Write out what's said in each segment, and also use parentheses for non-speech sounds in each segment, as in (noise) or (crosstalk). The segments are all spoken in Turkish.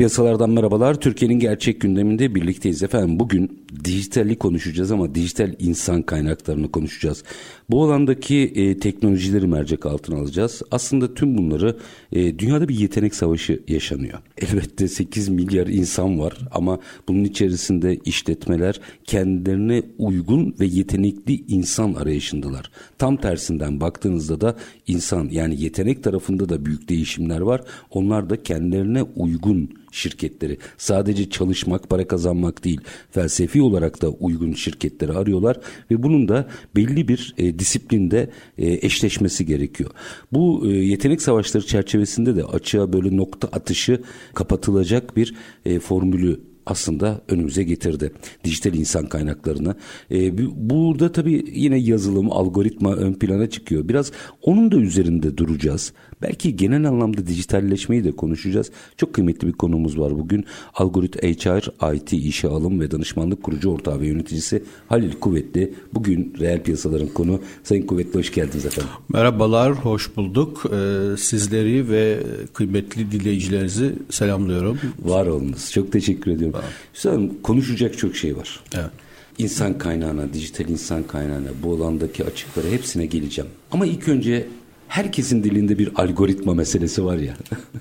Piyasalardan merhabalar. Türkiye'nin gerçek gündeminde birlikteyiz efendim. Bugün dijitali konuşacağız ama dijital insan kaynaklarını konuşacağız. Bu alandaki e, teknolojileri mercek altına alacağız. Aslında tüm bunları e, dünyada bir yetenek savaşı yaşanıyor. (laughs) Elbette 8 milyar insan var ama bunun içerisinde işletmeler kendilerine uygun ve yetenekli insan arayışındalar. Tam tersinden baktığınızda da insan yani yetenek tarafında da büyük değişimler var. Onlar da kendilerine uygun şirketleri. Sadece çalışmak, para kazanmak değil, felsefi olarak da uygun şirketleri arıyorlar ve bunun da belli bir e, disiplinde e, eşleşmesi gerekiyor. Bu e, yetenek savaşları çerçevesinde de açığa böyle nokta atışı kapatılacak bir e, formülü aslında önümüze getirdi dijital insan kaynaklarını. Ee, burada tabii yine yazılım, algoritma ön plana çıkıyor. Biraz onun da üzerinde duracağız. Belki genel anlamda dijitalleşmeyi de konuşacağız. Çok kıymetli bir konumuz var bugün. Algorit HR, IT işe alım ve danışmanlık kurucu ortağı ve yöneticisi Halil Kuvvetli. Bugün reel piyasaların konu. Sayın Kuvvetli hoş geldiniz efendim. Merhabalar, hoş bulduk. Ee, sizleri ve kıymetli dinleyicilerinizi selamlıyorum. Var olunuz. Çok teşekkür ediyorum. Hüsam konuşacak çok şey var. Evet. İnsan kaynağına, dijital insan kaynağına, bu alandaki açıklara hepsine geleceğim. Ama ilk önce herkesin dilinde bir algoritma meselesi var ya.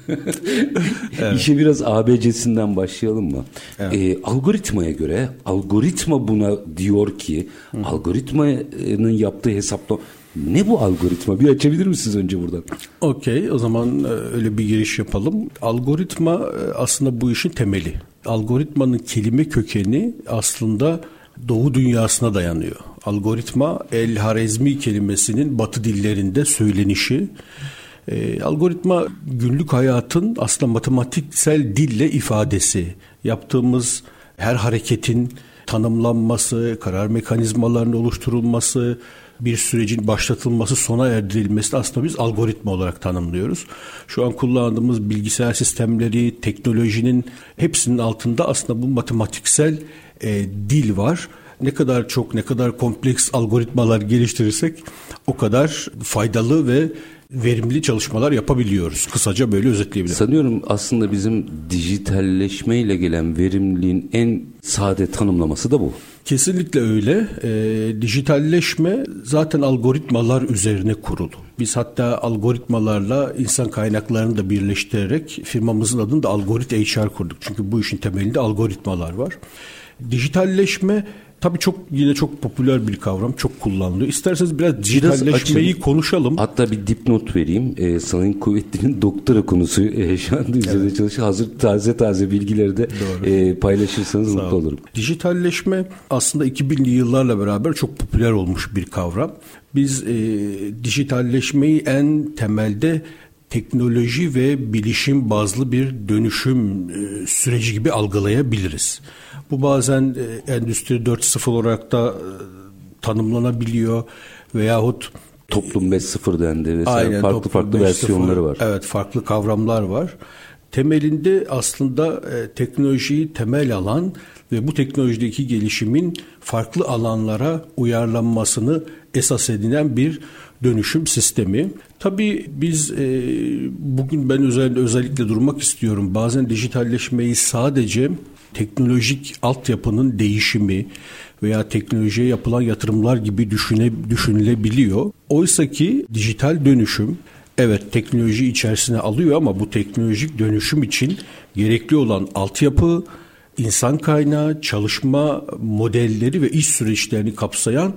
(laughs) evet. İşe biraz ABC'sinden başlayalım mı? Evet. Ee, algoritmaya göre algoritma buna diyor ki Hı. algoritmanın yaptığı hesaplama ne bu algoritma? Bir açabilir misiniz önce buradan? Okey o zaman e, öyle bir giriş yapalım. Algoritma e, aslında bu işin temeli. Algoritmanın kelime kökeni aslında Doğu dünyasına dayanıyor. Algoritma El Harezmi kelimesinin Batı dillerinde söylenişi. E, algoritma günlük hayatın aslında matematiksel dille ifadesi. Yaptığımız her hareketin tanımlanması, karar mekanizmalarının oluşturulması, bir sürecin başlatılması, sona erdirilmesi aslında biz algoritma olarak tanımlıyoruz. Şu an kullandığımız bilgisayar sistemleri, teknolojinin hepsinin altında aslında bu matematiksel e, dil var. Ne kadar çok, ne kadar kompleks algoritmalar geliştirirsek o kadar faydalı ve verimli çalışmalar yapabiliyoruz. Kısaca böyle özetleyebilirim. Sanıyorum aslında bizim dijitalleşmeyle gelen verimliliğin en sade tanımlaması da bu. Kesinlikle öyle. E, dijitalleşme zaten algoritmalar üzerine kurulu. Biz hatta algoritmalarla insan kaynaklarını da birleştirerek firmamızın adını da Algorit HR kurduk. Çünkü bu işin temelinde algoritmalar var. Dijitalleşme Tabii çok yine çok popüler bir kavram. Çok kullanılıyor. İsterseniz biraz dijitalleşmeyi biraz konuşalım. Hatta bir dipnot vereyim. Ee, Sayın Kuvvetli'nin doktora konusu e, şu anda üzerinde evet. çalışıyor. Hazır taze taze bilgileri de e, paylaşırsanız mutlu olurum. Dijitalleşme aslında 2000'li yıllarla beraber çok popüler olmuş bir kavram. Biz e, dijitalleşmeyi en temelde teknoloji ve bilişim bazlı bir dönüşüm e, süreci gibi algılayabiliriz. Bu bazen e, Endüstri 4.0 olarak da e, tanımlanabiliyor veyahut Toplum 5.0 dendi vesaire Aynen, farklı farklı versiyonları var. Evet farklı kavramlar var. Temelinde aslında teknolojiyi temel alan ve bu teknolojideki gelişimin farklı alanlara uyarlanmasını esas edinen bir dönüşüm sistemi. Tabii biz e, bugün ben özel, özellikle durmak istiyorum. Bazen dijitalleşmeyi sadece teknolojik altyapının değişimi veya teknolojiye yapılan yatırımlar gibi düşüne, düşünülebiliyor. Oysa ki dijital dönüşüm evet teknoloji içerisine alıyor ama bu teknolojik dönüşüm için gerekli olan altyapı, insan kaynağı, çalışma modelleri ve iş süreçlerini kapsayan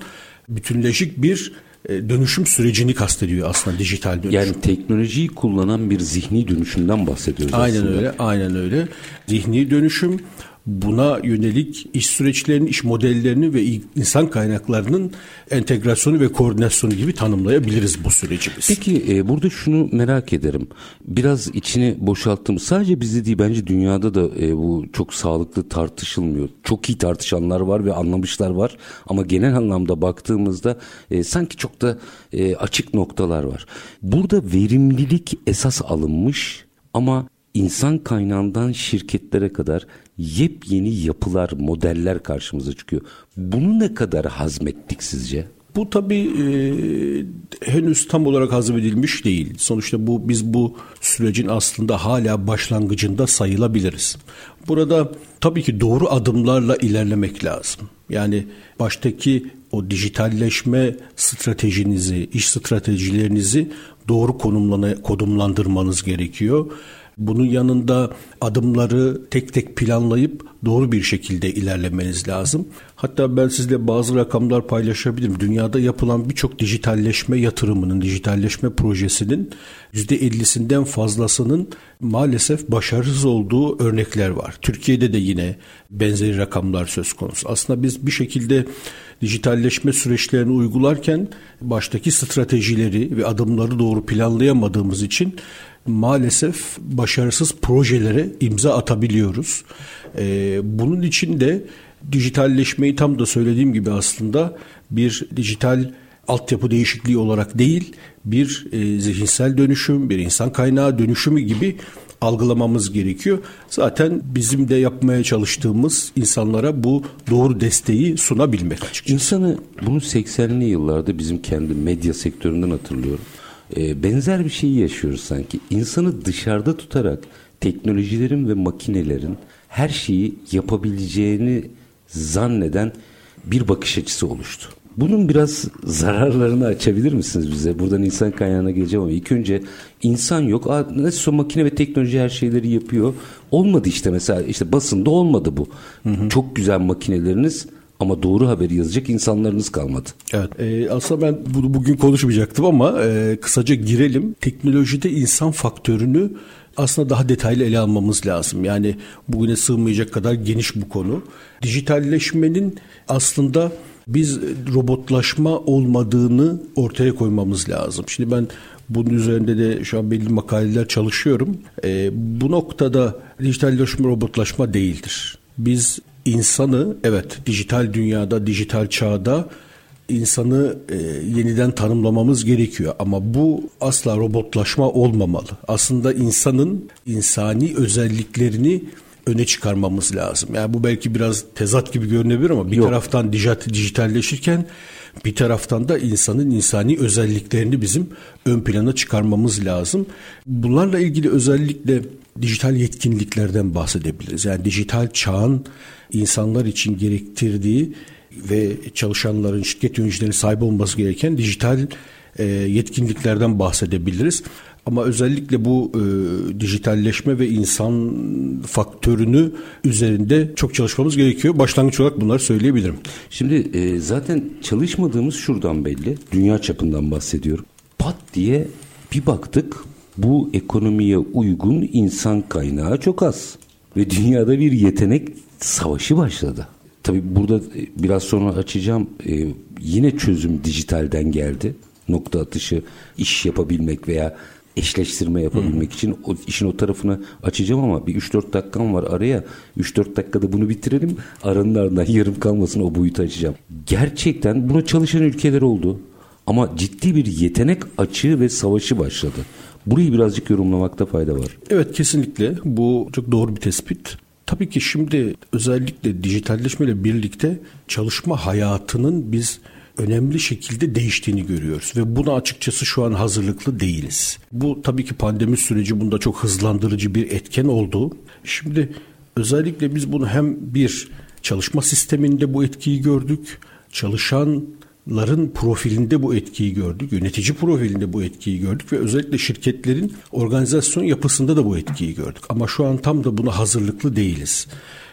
bütünleşik bir e, dönüşüm sürecini kastediyor aslında dijital dönüşüm. Yani teknolojiyi kullanan bir zihni dönüşümden bahsediyoruz aynen aslında. öyle, aynen öyle. Zihni dönüşüm buna yönelik iş süreçlerini, iş modellerini ve insan kaynaklarının entegrasyonu ve koordinasyonu gibi tanımlayabiliriz bu süreci biz. Peki e, burada şunu merak ederim. Biraz içini boşalttım. Sadece bizde değil bence dünyada da e, bu çok sağlıklı tartışılmıyor. Çok iyi tartışanlar var ve anlamışlar var. Ama genel anlamda baktığımızda e, sanki çok da e, açık noktalar var. Burada verimlilik esas alınmış ama insan kaynağından şirketlere kadar yepyeni yapılar, modeller karşımıza çıkıyor. Bunu ne kadar hazmettik sizce? Bu tabii e, henüz tam olarak hazmedilmiş değil. Sonuçta bu biz bu sürecin aslında hala başlangıcında sayılabiliriz. Burada tabii ki doğru adımlarla ilerlemek lazım. Yani baştaki o dijitalleşme stratejinizi, iş stratejilerinizi doğru konumlandırmanız gerekiyor. Bunun yanında adımları tek tek planlayıp doğru bir şekilde ilerlemeniz lazım. Hatta ben sizle bazı rakamlar paylaşabilirim. Dünyada yapılan birçok dijitalleşme yatırımının, dijitalleşme projesinin %50'sinden fazlasının maalesef başarısız olduğu örnekler var. Türkiye'de de yine benzeri rakamlar söz konusu. Aslında biz bir şekilde dijitalleşme süreçlerini uygularken baştaki stratejileri ve adımları doğru planlayamadığımız için maalesef başarısız projelere imza atabiliyoruz. Ee, bunun için de dijitalleşmeyi tam da söylediğim gibi aslında bir dijital altyapı değişikliği olarak değil bir e, zihinsel dönüşüm, bir insan kaynağı dönüşümü gibi algılamamız gerekiyor. Zaten bizim de yapmaya çalıştığımız insanlara bu doğru desteği sunabilmek açıkçası. İnsanı bunu 80'li yıllarda bizim kendi medya sektöründen hatırlıyorum. Ee, benzer bir şeyi yaşıyoruz sanki. İnsanı dışarıda tutarak teknolojilerin ve makinelerin her şeyi yapabileceğini zanneden bir bakış açısı oluştu. Bunun biraz zararlarını açabilir misiniz bize? Buradan insan kaynağına geleceğim ama ilk önce insan yok. Aa, nasıl makine ve teknoloji her şeyleri yapıyor. Olmadı işte mesela işte basında olmadı bu. Hı hı. Çok güzel makineleriniz ama doğru haberi yazacak insanlarınız kalmadı. Evet. E, aslında ben bunu bugün konuşmayacaktım ama e, kısaca girelim. Teknolojide insan faktörünü aslında daha detaylı ele almamız lazım. Yani bugüne sığmayacak kadar geniş bu konu. Dijitalleşmenin aslında biz robotlaşma olmadığını ortaya koymamız lazım. Şimdi ben bunun üzerinde de şu an belli makaleler çalışıyorum. E, bu noktada dijitalleşme robotlaşma değildir. Biz insanı evet dijital dünyada, dijital çağda insanı e, yeniden tanımlamamız gerekiyor ama bu asla robotlaşma olmamalı. Aslında insanın insani özelliklerini öne çıkarmamız lazım. Yani bu belki biraz tezat gibi görünebilir ama bir Yok. taraftan dijitalleşirken bir taraftan da insanın insani özelliklerini bizim ön plana çıkarmamız lazım. Bunlarla ilgili özellikle dijital yetkinliklerden bahsedebiliriz. Yani dijital çağın insanlar için gerektirdiği ve çalışanların, şirket yöneticilerinin sahip olması gereken dijital e, yetkinliklerden bahsedebiliriz. Ama özellikle bu e, dijitalleşme ve insan faktörünü üzerinde çok çalışmamız gerekiyor. Başlangıç olarak bunları söyleyebilirim. Şimdi e, zaten çalışmadığımız şuradan belli. Dünya çapından bahsediyorum. Pat diye bir baktık bu ekonomiye uygun insan kaynağı çok az. Ve dünyada bir yetenek savaşı başladı. Tabii burada e, biraz sonra açacağım. E, yine çözüm dijitalden geldi. Nokta atışı iş yapabilmek veya eşleştirme yapabilmek hmm. için o işin o tarafını açacağım ama bir 3-4 dakikam var araya. 3-4 dakikada bunu bitirelim. Aranın ardından yarım kalmasın o boyutu açacağım. Gerçekten buna çalışan ülkeler oldu. Ama ciddi bir yetenek açığı ve savaşı başladı. Burayı birazcık yorumlamakta fayda var. Evet kesinlikle bu çok doğru bir tespit. Tabii ki şimdi özellikle dijitalleşmeyle birlikte çalışma hayatının biz önemli şekilde değiştiğini görüyoruz ve buna açıkçası şu an hazırlıklı değiliz. Bu tabii ki pandemi süreci bunda çok hızlandırıcı bir etken oldu. Şimdi özellikle biz bunu hem bir çalışma sisteminde bu etkiyi gördük, çalışanların profilinde bu etkiyi gördük, yönetici profilinde bu etkiyi gördük ve özellikle şirketlerin organizasyon yapısında da bu etkiyi gördük. Ama şu an tam da buna hazırlıklı değiliz.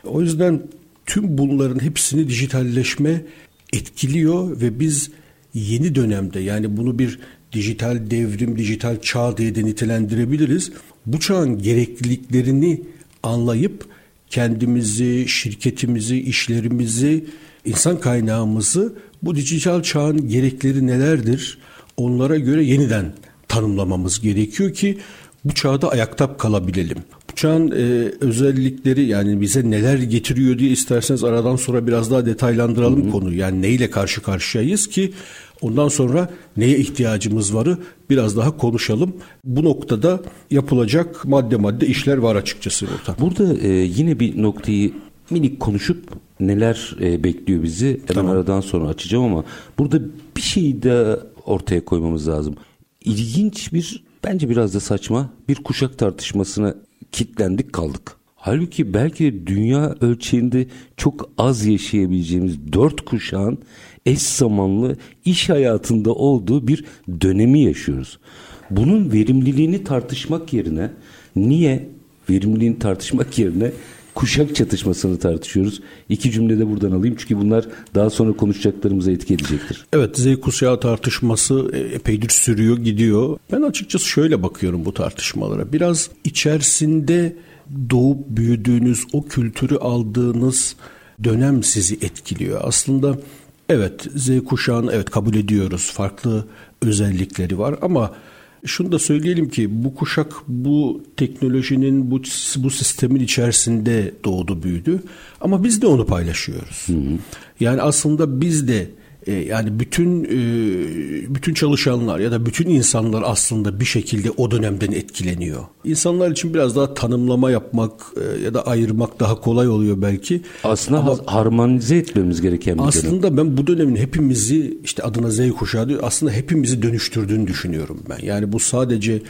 O yüzden tüm bunların hepsini dijitalleşme etkiliyor ve biz yeni dönemde yani bunu bir dijital devrim, dijital çağ diye de nitelendirebiliriz. Bu çağın gerekliliklerini anlayıp kendimizi, şirketimizi, işlerimizi, insan kaynağımızı bu dijital çağın gerekleri nelerdir? Onlara göre yeniden tanımlamamız gerekiyor ki bu çağda ayakta kalabilelim. Bu çağın e, özellikleri yani bize neler getiriyor diye isterseniz aradan sonra biraz daha detaylandıralım Hı-hı. konuyu. Yani neyle karşı karşıyayız ki ondan sonra neye ihtiyacımız varı biraz daha konuşalım. Bu noktada yapılacak madde madde işler var açıkçası burada. Burada e, yine bir noktayı minik konuşup neler e, bekliyor bizi hemen tamam. aradan sonra açacağım ama burada bir şey de ortaya koymamız lazım. İlginç bir bence biraz da saçma bir kuşak tartışmasına kitlendik kaldık. Halbuki belki dünya ölçeğinde çok az yaşayabileceğimiz dört kuşağın eş zamanlı iş hayatında olduğu bir dönemi yaşıyoruz. Bunun verimliliğini tartışmak yerine niye verimliliğini tartışmak yerine kuşak çatışmasını tartışıyoruz. İki cümle de buradan alayım çünkü bunlar daha sonra konuşacaklarımıza etki edecektir. Evet Z kuşağı tartışması e, epeydir sürüyor gidiyor. Ben açıkçası şöyle bakıyorum bu tartışmalara. Biraz içerisinde doğup büyüdüğünüz o kültürü aldığınız dönem sizi etkiliyor. Aslında evet Z kuşağını evet kabul ediyoruz. Farklı özellikleri var ama şunu da söyleyelim ki bu kuşak bu teknolojinin bu bu sistemin içerisinde doğdu büyüdü ama biz de onu paylaşıyoruz. Hı hı. Yani aslında biz de e, yani bütün e, bütün çalışanlar ya da bütün insanlar aslında bir şekilde o dönemden etkileniyor. İnsanlar için biraz daha tanımlama yapmak e, ya da ayırmak daha kolay oluyor belki. Aslında Ama harmonize etmemiz gereken bir Aslında dönem. ben bu dönemin hepimizi işte adına Z kuşağı diyor aslında hepimizi dönüştürdüğünü düşünüyorum ben. Yani bu sadece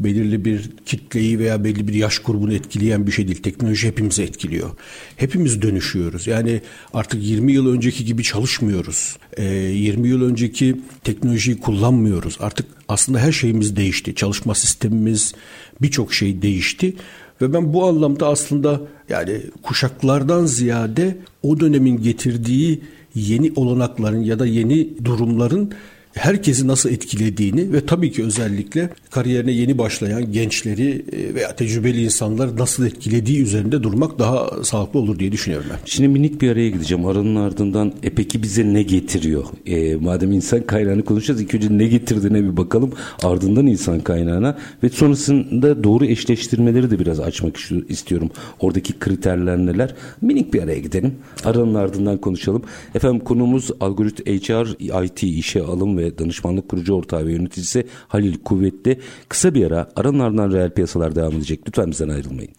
belirli bir kitleyi veya belli bir yaş grubunu etkileyen bir şey değil. Teknoloji hepimizi etkiliyor. Hepimiz dönüşüyoruz. Yani artık 20 yıl önceki gibi çalışmıyoruz. E, ee, 20 yıl önceki teknolojiyi kullanmıyoruz. Artık aslında her şeyimiz değişti. Çalışma sistemimiz birçok şey değişti. Ve ben bu anlamda aslında yani kuşaklardan ziyade o dönemin getirdiği yeni olanakların ya da yeni durumların herkesi nasıl etkilediğini ve tabii ki özellikle kariyerine yeni başlayan gençleri e, veya tecrübeli insanlar nasıl etkilediği üzerinde durmak daha sağlıklı olur diye düşünüyorum ben. Şimdi minik bir araya gideceğim. Aranın ardından e peki bize ne getiriyor? E, madem insan kaynağını konuşacağız ilk önce ne getirdiğine bir bakalım. Ardından insan kaynağına ve sonrasında doğru eşleştirmeleri de biraz açmak istiyorum. Oradaki kriterler neler? Minik bir araya gidelim. Aranın ardından konuşalım. Efendim konumuz algorit HR, IT işe alım ve danışmanlık kurucu ortağı ve yöneticisi Halil Kuvvetli. Kısa bir ara aranın ardından reel piyasalar devam edecek. Lütfen bizden ayrılmayın.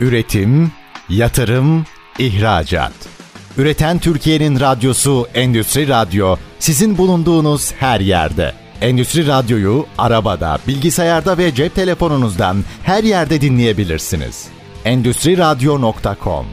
Üretim, yatırım, ihracat. Üreten Türkiye'nin radyosu Endüstri Radyo sizin bulunduğunuz her yerde. Endüstri Radyo'yu arabada, bilgisayarda ve cep telefonunuzdan her yerde dinleyebilirsiniz. Endüstri Radyo.com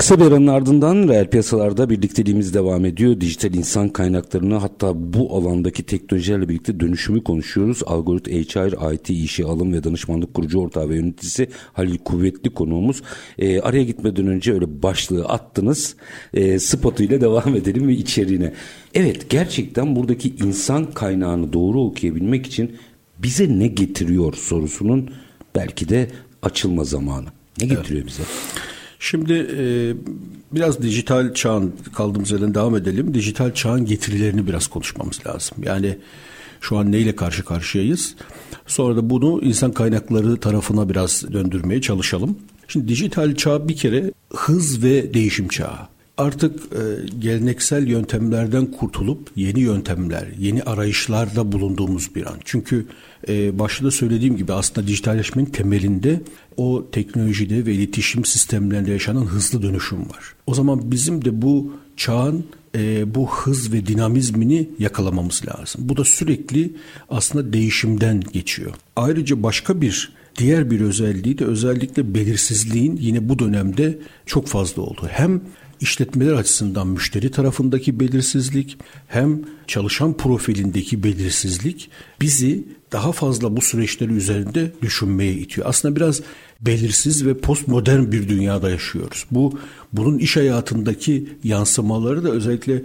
Kısa bir aranın ardından reel piyasalarda birlikteliğimiz devam ediyor. Dijital insan kaynaklarını hatta bu alandaki teknolojilerle birlikte dönüşümü konuşuyoruz. Algorit HR, IT işi alım ve danışmanlık kurucu ortağı ve yöneticisi Halil Kuvvetli konuğumuz. E, araya gitmeden önce öyle başlığı attınız. E, spotuyla (laughs) devam edelim ve içeriğine. Evet gerçekten buradaki insan kaynağını doğru okuyabilmek için bize ne getiriyor sorusunun belki de açılma zamanı. Ne getiriyor evet. bize? Şimdi e, biraz dijital çağın kaldığımız yerden devam edelim. Dijital çağın getirilerini biraz konuşmamız lazım. Yani şu an neyle karşı karşıyayız? Sonra da bunu insan kaynakları tarafına biraz döndürmeye çalışalım. Şimdi dijital çağ bir kere hız ve değişim çağı. Artık e, geleneksel yöntemlerden kurtulup yeni yöntemler, yeni arayışlarda bulunduğumuz bir an. Çünkü e, başta da söylediğim gibi aslında dijitalleşmenin temelinde o teknolojide ve iletişim sistemlerinde yaşanan hızlı dönüşüm var. O zaman bizim de bu çağın e, bu hız ve dinamizmini yakalamamız lazım. Bu da sürekli aslında değişimden geçiyor. Ayrıca başka bir diğer bir özelliği de özellikle belirsizliğin yine bu dönemde çok fazla oldu. Hem işletmeler açısından müşteri tarafındaki belirsizlik hem çalışan profilindeki belirsizlik bizi daha fazla bu süreçleri üzerinde düşünmeye itiyor. Aslında biraz belirsiz ve postmodern bir dünyada yaşıyoruz. Bu bunun iş hayatındaki yansımaları da özellikle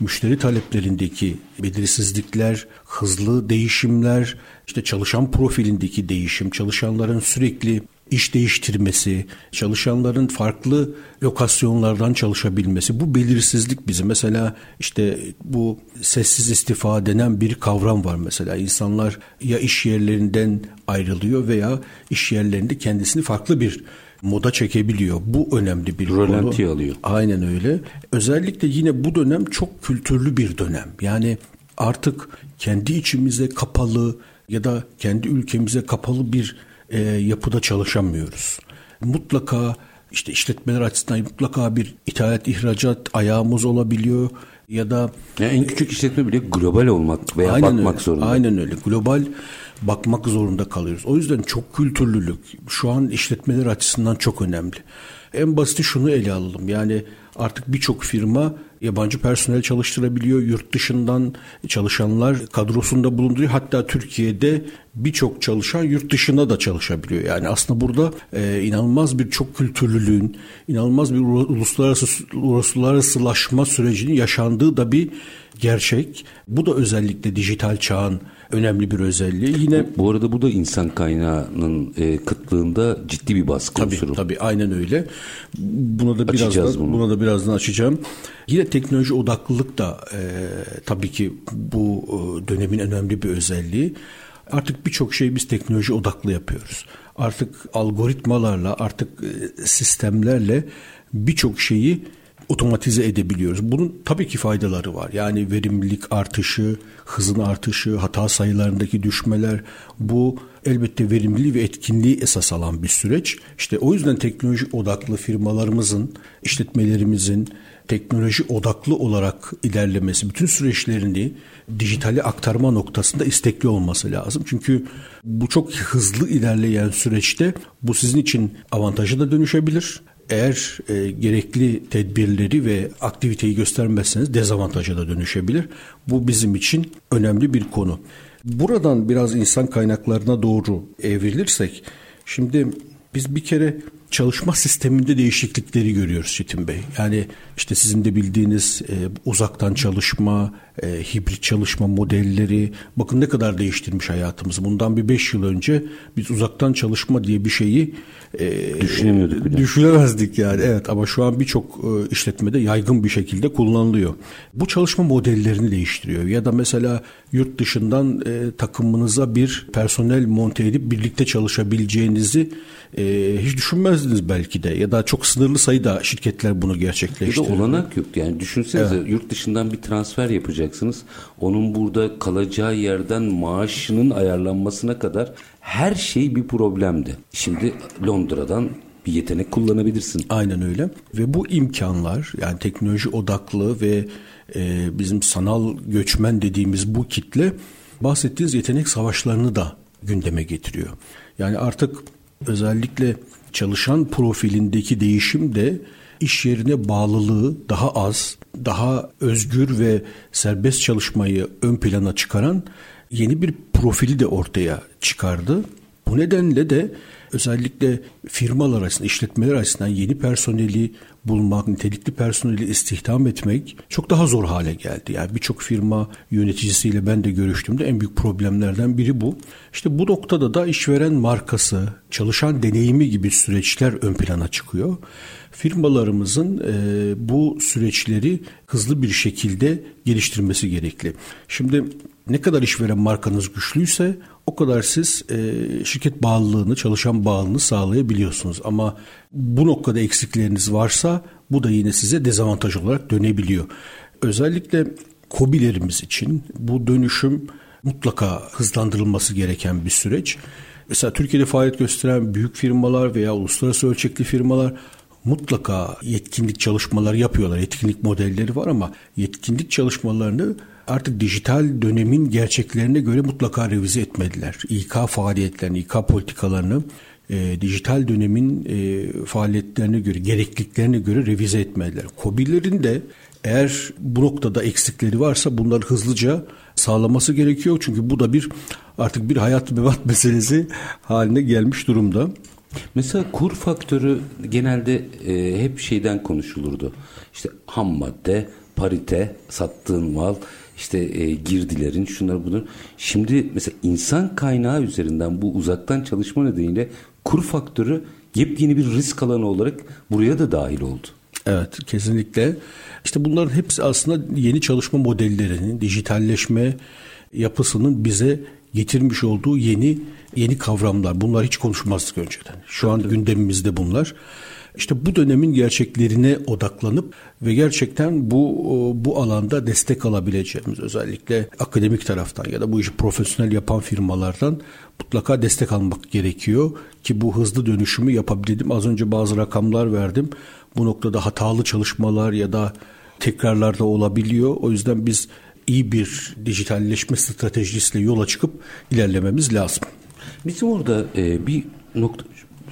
müşteri taleplerindeki belirsizlikler, hızlı değişimler, işte çalışan profilindeki değişim, çalışanların sürekli iş değiştirmesi, çalışanların farklı lokasyonlardan çalışabilmesi bu belirsizlik bizi mesela işte bu sessiz istifa denen bir kavram var mesela insanlar ya iş yerlerinden ayrılıyor veya iş yerlerinde kendisini farklı bir moda çekebiliyor. Bu önemli bir Rolanti konu. alıyor. Aynen öyle. Özellikle yine bu dönem çok kültürlü bir dönem. Yani artık kendi içimize kapalı ya da kendi ülkemize kapalı bir e, yapıda çalışamıyoruz. Mutlaka işte işletmeler açısından mutlaka bir ithalat ihracat ayağımız olabiliyor ya da yani en küçük işletme bile global olmak veya aynen bakmak öyle, zorunda. Aynen öyle. Global bakmak zorunda kalıyoruz. O yüzden çok kültürlülük şu an işletmeler açısından çok önemli. En basiti şunu ele alalım. Yani artık birçok firma yabancı personel çalıştırabiliyor. Yurt dışından çalışanlar kadrosunda bulunduruyor. Hatta Türkiye'de birçok çalışan yurt dışında da çalışabiliyor. Yani aslında burada e, inanılmaz bir çok kültürlülüğün, inanılmaz bir uluslararası uluslararasılaşma sürecinin yaşandığı da bir gerçek. Bu da özellikle dijital çağın önemli bir özelliği. Yine bu arada bu da insan kaynağının e, kıtlığında ciddi bir baskı tabii, unsuru. Tabii aynen öyle. Buna da birazdan bunu. buna da birazdan açacağım. Yine teknoloji odaklılık da e, tabii ki bu e, dönemin önemli bir özelliği. Artık birçok şeyi biz teknoloji odaklı yapıyoruz. Artık algoritmalarla, artık e, sistemlerle birçok şeyi otomatize edebiliyoruz. Bunun tabii ki faydaları var. Yani verimlilik artışı, hızın artışı, hata sayılarındaki düşmeler bu elbette verimliliği ve etkinliği esas alan bir süreç. İşte o yüzden teknoloji odaklı firmalarımızın, işletmelerimizin teknoloji odaklı olarak ilerlemesi, bütün süreçlerini dijitale aktarma noktasında istekli olması lazım. Çünkü bu çok hızlı ilerleyen süreçte bu sizin için avantajı da dönüşebilir eğer e, gerekli tedbirleri ve aktiviteyi göstermezseniz dezavantaja da dönüşebilir. Bu bizim için önemli bir konu. Buradan biraz insan kaynaklarına doğru evrilirsek, şimdi biz bir kere çalışma sisteminde değişiklikleri görüyoruz Çetin Bey. Yani işte sizin de bildiğiniz e, uzaktan çalışma, e, hibrit çalışma modelleri bakın ne kadar değiştirmiş hayatımızı. Bundan bir beş yıl önce biz uzaktan çalışma diye bir şeyi e, düşünemiyorduk bile. Düşünemezdik yani evet ama şu an birçok e, işletmede yaygın bir şekilde kullanılıyor. Bu çalışma modellerini değiştiriyor ya da mesela yurt dışından e, takımınıza bir personel monte edip birlikte çalışabileceğinizi e, hiç düşünmezdiniz belki de ya da çok sınırlı sayıda şirketler bunu gerçekleştiriyor. Ya da olanak yok yani düşünsenize evet. yurt dışından bir transfer yapacaksınız. Onun burada kalacağı yerden maaşının ayarlanmasına kadar her şey bir problemdi. Şimdi Londra'dan bir yetenek kullanabilirsin. Aynen öyle. Ve bu imkanlar yani teknoloji odaklı ve e, bizim sanal göçmen dediğimiz bu kitle bahsettiğiniz yetenek savaşlarını da gündeme getiriyor. Yani artık özellikle çalışan profilindeki değişim de iş yerine bağlılığı daha az, daha özgür ve serbest çalışmayı ön plana çıkaran yeni bir profili de ortaya çıkardı. Bu nedenle de özellikle firmalar arasında, işletmeler arasında yeni personeli bulmak, nitelikli personeli istihdam etmek çok daha zor hale geldi. Yani birçok firma yöneticisiyle ben de görüştüğümde en büyük problemlerden biri bu. İşte bu noktada da işveren markası, çalışan deneyimi gibi süreçler ön plana çıkıyor. Firmalarımızın e, bu süreçleri hızlı bir şekilde geliştirmesi gerekli. Şimdi ne kadar işveren markanız güçlüyse o kadar siz e, şirket bağlılığını, çalışan bağlılığını sağlayabiliyorsunuz. Ama bu noktada eksikleriniz varsa bu da yine size dezavantaj olarak dönebiliyor. Özellikle kobilerimiz için bu dönüşüm mutlaka hızlandırılması gereken bir süreç. Mesela Türkiye'de faaliyet gösteren büyük firmalar veya uluslararası ölçekli firmalar mutlaka yetkinlik çalışmaları yapıyorlar. Yetkinlik modelleri var ama yetkinlik çalışmalarını artık dijital dönemin gerçeklerine göre mutlaka revize etmediler. İK faaliyetlerini, İK politikalarını e, dijital dönemin e, faaliyetlerine göre, gerekliliklerine göre revize etmediler. COBİ'lerin de eğer bu noktada eksikleri varsa bunları hızlıca sağlaması gerekiyor. Çünkü bu da bir artık bir hayat mevat (laughs) meselesi haline gelmiş durumda. Mesela kur faktörü genelde e, hep şeyden konuşulurdu. İşte ham madde, parite, sattığın mal, işte e, girdilerin şunlar bunlar. Şimdi mesela insan kaynağı üzerinden bu uzaktan çalışma nedeniyle kur faktörü yepyeni bir risk alanı olarak buraya da dahil oldu. Evet kesinlikle. İşte bunların hepsi aslında yeni çalışma modellerinin, dijitalleşme yapısının bize getirmiş olduğu yeni yeni kavramlar. Bunlar hiç konuşmazdık önceden. Şu an gündemimizde bunlar. İşte bu dönemin gerçeklerine odaklanıp ve gerçekten bu bu alanda destek alabileceğimiz özellikle akademik taraftan ya da bu işi profesyonel yapan firmalardan mutlaka destek almak gerekiyor ki bu hızlı dönüşümü yapabilelim. Az önce bazı rakamlar verdim. Bu noktada hatalı çalışmalar ya da tekrarlar da olabiliyor. O yüzden biz iyi bir dijitalleşme stratejisiyle yola çıkıp ilerlememiz lazım. Bizim orada e, bir nokta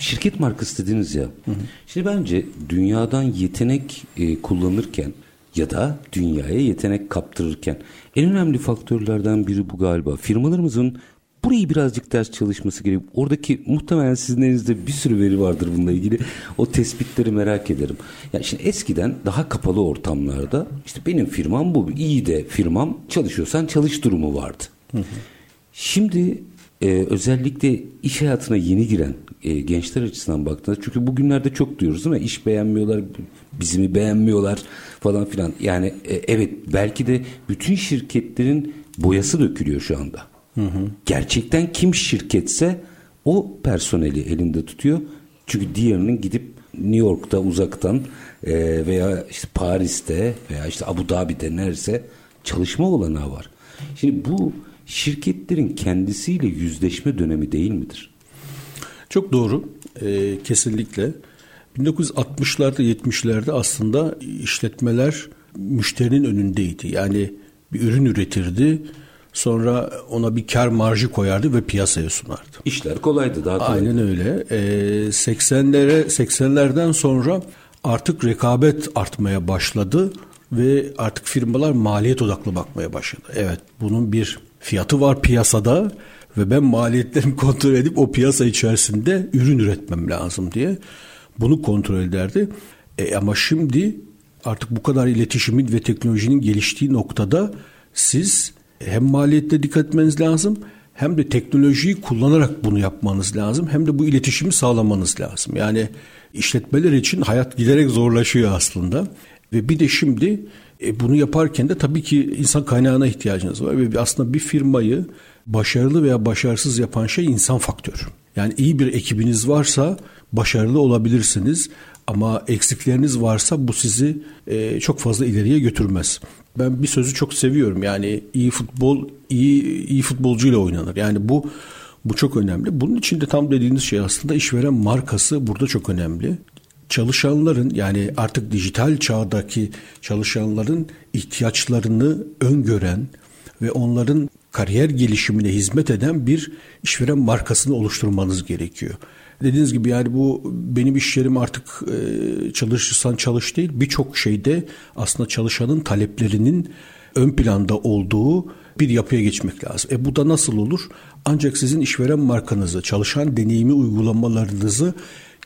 şirket markası dediniz ya. Hı hı. Şimdi bence dünyadan yetenek e, kullanırken ya da dünyaya yetenek kaptırırken en önemli faktörlerden biri bu galiba. Firmalarımızın burayı birazcık ders çalışması gerekiyor. Oradaki muhtemelen sizin elinizde bir sürü veri vardır bununla ilgili. O tespitleri merak ederim. Yani şimdi eskiden daha kapalı ortamlarda işte benim firmam bu iyi de firmam çalışıyorsan çalış durumu vardı. Hı hı. Şimdi e, özellikle iş hayatına yeni giren e, gençler açısından baktığında çünkü bugünlerde çok diyoruz mi? İş beğenmiyorlar, bizi mi beğenmiyorlar falan filan. Yani e, evet belki de bütün şirketlerin boyası dökülüyor şu anda. Hı hı. Gerçekten kim şirketse o personeli elinde tutuyor. Çünkü diğerinin gidip New York'ta uzaktan e, veya işte Paris'te veya işte Abu Dhabi'de nerese çalışma olanağı var. Şimdi bu şirketlerin kendisiyle yüzleşme dönemi değil midir? Çok doğru. E, kesinlikle. 1960'larda 70'lerde aslında işletmeler müşterinin önündeydi. Yani bir ürün üretirdi. Sonra ona bir kar marjı koyardı ve piyasaya sunardı. İşler kolaydı daha kolay. Aynen öyle. Ee, 80'lere 80'lerden sonra artık rekabet artmaya başladı ve artık firmalar maliyet odaklı bakmaya başladı. Evet bunun bir fiyatı var piyasada ve ben maliyetlerimi (laughs) kontrol edip o piyasa içerisinde ürün üretmem lazım diye bunu kontrol ederdi. E ama şimdi artık bu kadar iletişimin ve teknolojinin geliştiği noktada siz hem maliyette dikkat etmeniz lazım hem de teknolojiyi kullanarak bunu yapmanız lazım hem de bu iletişimi sağlamanız lazım. Yani işletmeler için hayat giderek zorlaşıyor aslında ve bir de şimdi e, bunu yaparken de tabii ki insan kaynağına ihtiyacınız var ve aslında bir firmayı başarılı veya başarısız yapan şey insan faktörü. Yani iyi bir ekibiniz varsa başarılı olabilirsiniz ama eksikleriniz varsa bu sizi e, çok fazla ileriye götürmez. Ben bir sözü çok seviyorum. Yani iyi futbol iyi iyi futbolcuyla oynanır. Yani bu bu çok önemli. Bunun için de tam dediğiniz şey aslında işveren markası burada çok önemli çalışanların yani artık dijital çağdaki çalışanların ihtiyaçlarını öngören ve onların kariyer gelişimine hizmet eden bir işveren markasını oluşturmanız gerekiyor. Dediğiniz gibi yani bu benim iş yerim artık e, çalışırsan çalış değil birçok şeyde aslında çalışanın taleplerinin ön planda olduğu bir yapıya geçmek lazım. E bu da nasıl olur? Ancak sizin işveren markanızı, çalışan deneyimi uygulamalarınızı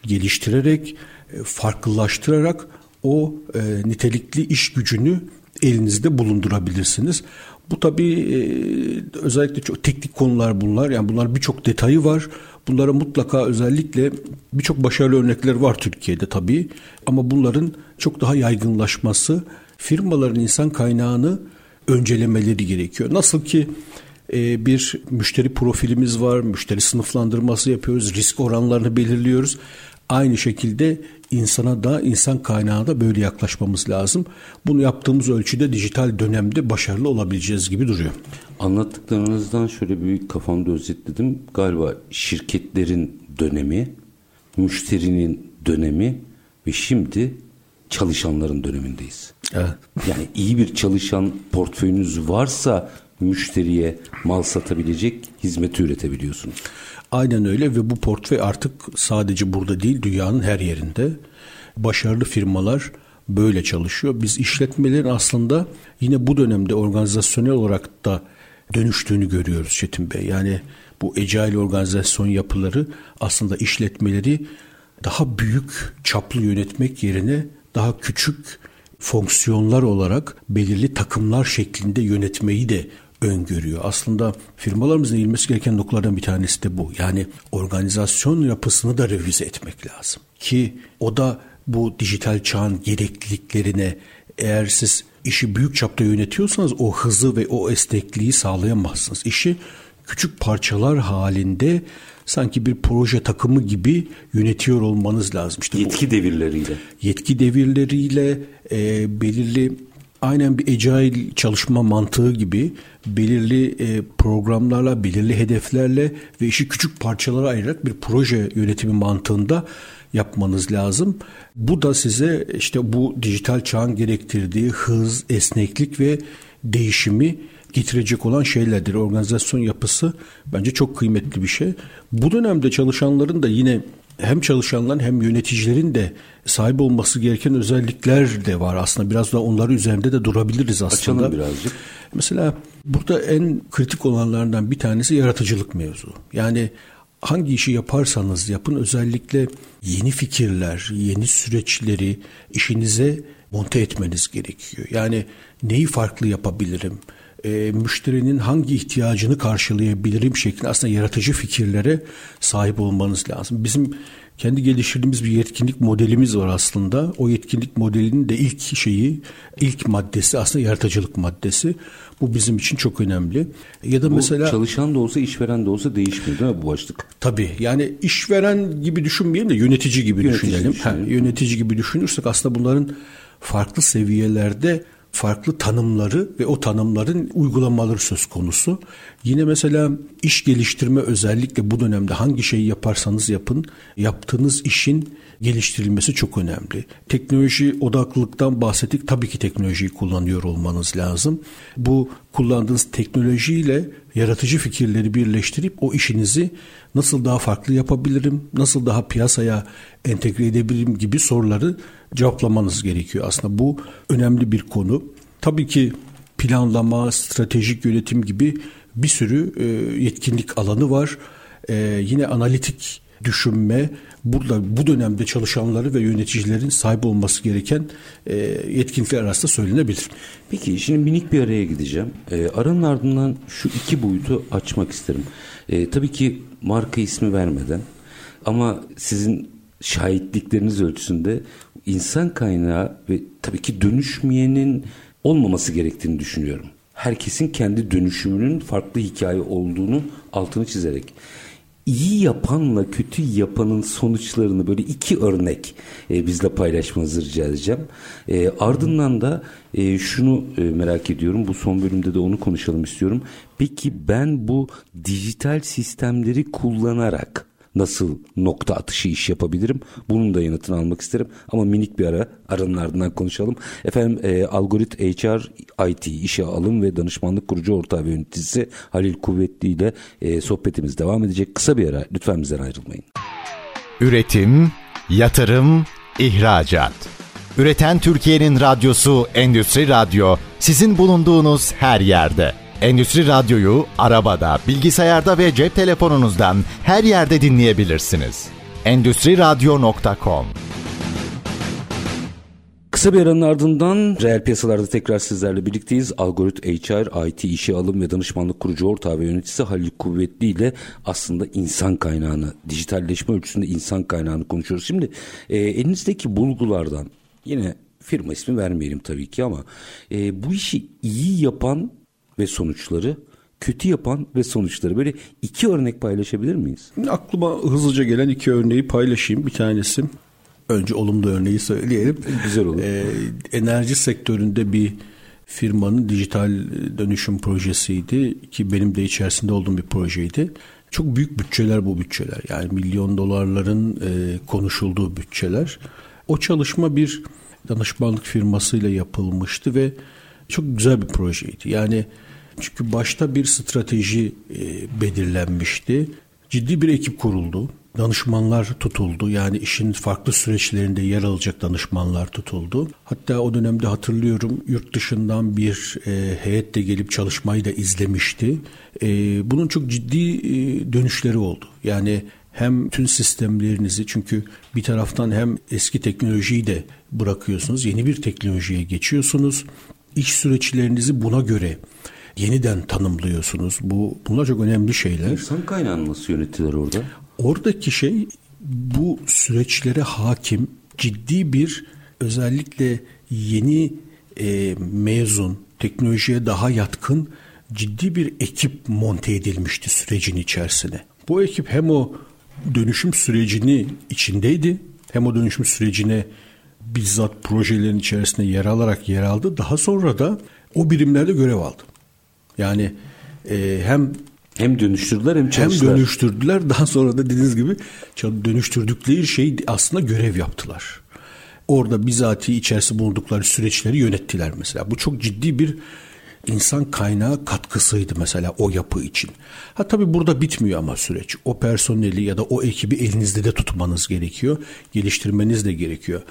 geliştirerek e, farklılaştırarak o e, nitelikli iş gücünü elinizde bulundurabilirsiniz. Bu tabii e, özellikle çok teknik konular bunlar. Yani bunlar birçok detayı var. Bunlara mutlaka özellikle birçok başarılı örnekler var Türkiye'de tabii. Ama bunların çok daha yaygınlaşması firmaların insan kaynağını öncelemeleri gerekiyor. Nasıl ki e, bir müşteri profilimiz var, müşteri sınıflandırması yapıyoruz, risk oranlarını belirliyoruz. Aynı şekilde insana da insan kaynağına da böyle yaklaşmamız lazım. Bunu yaptığımız ölçüde dijital dönemde başarılı olabileceğiz gibi duruyor. Anlattıklarınızdan şöyle bir kafamda özetledim. Galiba şirketlerin dönemi, müşterinin dönemi ve şimdi çalışanların dönemindeyiz. Evet. Yani iyi bir çalışan portföyünüz varsa müşteriye mal satabilecek hizmeti üretebiliyorsunuz. Aynen öyle ve bu portföy artık sadece burada değil dünyanın her yerinde. Başarılı firmalar böyle çalışıyor. Biz işletmelerin aslında yine bu dönemde organizasyonel olarak da dönüştüğünü görüyoruz Çetin Bey. Yani bu agile organizasyon yapıları aslında işletmeleri daha büyük çaplı yönetmek yerine daha küçük fonksiyonlar olarak belirli takımlar şeklinde yönetmeyi de öngörüyor. Aslında firmalarımızın eğilmesi gereken noktalardan bir tanesi de bu. Yani organizasyon yapısını da revize etmek lazım. Ki o da bu dijital çağın gerekliliklerine eğer siz işi büyük çapta yönetiyorsanız o hızı ve o esnekliği sağlayamazsınız. İşi küçük parçalar halinde sanki bir proje takımı gibi yönetiyor olmanız lazım. İşte yetki bu, devirleriyle. Yetki devirleriyle e, belirli aynen bir agile çalışma mantığı gibi belirli e, programlarla, belirli hedeflerle ve işi küçük parçalara ayırarak bir proje yönetimi mantığında yapmanız lazım. Bu da size işte bu dijital çağın gerektirdiği hız, esneklik ve değişimi getirecek olan şeylerdir. Organizasyon yapısı bence çok kıymetli bir şey. Bu dönemde çalışanların da yine hem çalışanların hem yöneticilerin de sahip olması gereken özellikler de var aslında. Biraz da onları üzerinde de durabiliriz aslında. Açalım birazcık. Mesela burada en kritik olanlardan bir tanesi yaratıcılık mevzu. Yani hangi işi yaparsanız yapın özellikle yeni fikirler, yeni süreçleri işinize monte etmeniz gerekiyor. Yani neyi farklı yapabilirim? E, müşterinin hangi ihtiyacını karşılayabilirim şeklinde aslında yaratıcı fikirlere sahip olmanız lazım. Bizim kendi geliştirdiğimiz bir yetkinlik modelimiz var aslında. O yetkinlik modelinin de ilk şeyi, ilk maddesi aslında yaratıcılık maddesi. Bu bizim için çok önemli. Ya da bu mesela çalışan da olsa işveren de olsa değişmiyor değil mi bu başlık? Tabii. Yani işveren gibi düşünmeyelim de yönetici gibi yönetici düşünelim. düşünelim. Ha, yönetici gibi düşünürsek aslında bunların farklı seviyelerde farklı tanımları ve o tanımların uygulamaları söz konusu. Yine mesela iş geliştirme özellikle bu dönemde hangi şeyi yaparsanız yapın yaptığınız işin geliştirilmesi çok önemli. Teknoloji odaklılıktan bahsettik. Tabii ki teknolojiyi kullanıyor olmanız lazım. Bu kullandığınız teknolojiyle yaratıcı fikirleri birleştirip o işinizi nasıl daha farklı yapabilirim, nasıl daha piyasaya entegre edebilirim gibi soruları cevaplamanız gerekiyor. Aslında bu önemli bir konu. Tabii ki planlama, stratejik yönetim gibi bir sürü e, yetkinlik alanı var. E, yine analitik düşünme burada bu dönemde çalışanları ve yöneticilerin sahip olması gereken e, yetkinlikler arasında söylenebilir. Peki şimdi minik bir araya gideceğim. E, aranın ardından şu iki boyutu açmak isterim. E, tabii ki marka ismi vermeden ama sizin şahitlikleriniz ölçüsünde insan kaynağı ve tabii ki dönüşmeyenin olmaması gerektiğini düşünüyorum. Herkesin kendi dönüşümünün farklı hikaye olduğunu altını çizerek iyi yapanla kötü yapanın sonuçlarını böyle iki örnek e, bizle paylaşmanızı rica edeceğim. E, ardından da e, şunu e, merak ediyorum. Bu son bölümde de onu konuşalım istiyorum. Peki ben bu dijital sistemleri kullanarak nasıl nokta atışı iş yapabilirim? Bunun da yanıtını almak isterim. Ama minik bir ara aranın ardından konuşalım. Efendim e, Algorit HR IT işe alım ve danışmanlık kurucu ortağı ve yöneticisi Halil Kuvvetli ile e, sohbetimiz devam edecek. Kısa bir ara lütfen bizden ayrılmayın. Üretim, yatırım, ihracat. Üreten Türkiye'nin radyosu Endüstri Radyo sizin bulunduğunuz her yerde. Endüstri Radyo'yu arabada, bilgisayarda ve cep telefonunuzdan her yerde dinleyebilirsiniz. Endüstri Radyo.com Kısa bir aranın ardından reel piyasalarda tekrar sizlerle birlikteyiz. Algorit HR, IT işe alım ve danışmanlık kurucu ortağı ve yöneticisi Halil Kuvvetli ile aslında insan kaynağını, dijitalleşme ölçüsünde insan kaynağını konuşuyoruz. Şimdi e, elinizdeki bulgulardan yine firma ismi vermeyelim tabii ki ama e, bu işi iyi yapan ve sonuçları kötü yapan ve sonuçları böyle iki örnek paylaşabilir miyiz? Aklıma hızlıca gelen iki örneği paylaşayım. Bir tanesi önce olumlu örneği söyleyelim. Güzel olur. Ee, enerji sektöründe bir firmanın dijital dönüşüm projesiydi ki benim de içerisinde olduğum bir projeydi. Çok büyük bütçeler bu bütçeler. Yani milyon dolarların e, konuşulduğu bütçeler. O çalışma bir danışmanlık firmasıyla yapılmıştı ve çok güzel bir projeydi. Yani çünkü başta bir strateji e, belirlenmişti. Ciddi bir ekip kuruldu. Danışmanlar tutuldu. Yani işin farklı süreçlerinde yer alacak danışmanlar tutuldu. Hatta o dönemde hatırlıyorum yurt dışından bir e, heyet de gelip çalışmayı da izlemişti. E, bunun çok ciddi e, dönüşleri oldu. Yani hem tüm sistemlerinizi çünkü bir taraftan hem eski teknolojiyi de bırakıyorsunuz, yeni bir teknolojiye geçiyorsunuz iş süreçlerinizi buna göre yeniden tanımlıyorsunuz. Bu bunlar çok önemli şeyler. İnsan kaynağı nasıl yönetilir orada? Oradaki şey bu süreçlere hakim ciddi bir özellikle yeni e, mezun teknolojiye daha yatkın ciddi bir ekip monte edilmişti sürecin içerisine. Bu ekip hem o dönüşüm sürecini içindeydi hem o dönüşüm sürecine bizzat projelerin içerisinde yer alarak yer aldı. Daha sonra da o birimlerde görev aldı. Yani e, hem hem dönüştürdüler hem çalıştılar. Hem dönüştürdüler (laughs) daha sonra da dediğiniz gibi dönüştürdükleri şey aslında görev yaptılar. Orada bizatihi içerisinde bulundukları süreçleri yönettiler mesela. Bu çok ciddi bir insan kaynağı katkısıydı mesela o yapı için. Ha tabii burada bitmiyor ama süreç. O personeli ya da o ekibi elinizde de tutmanız gerekiyor. Geliştirmeniz de gerekiyor.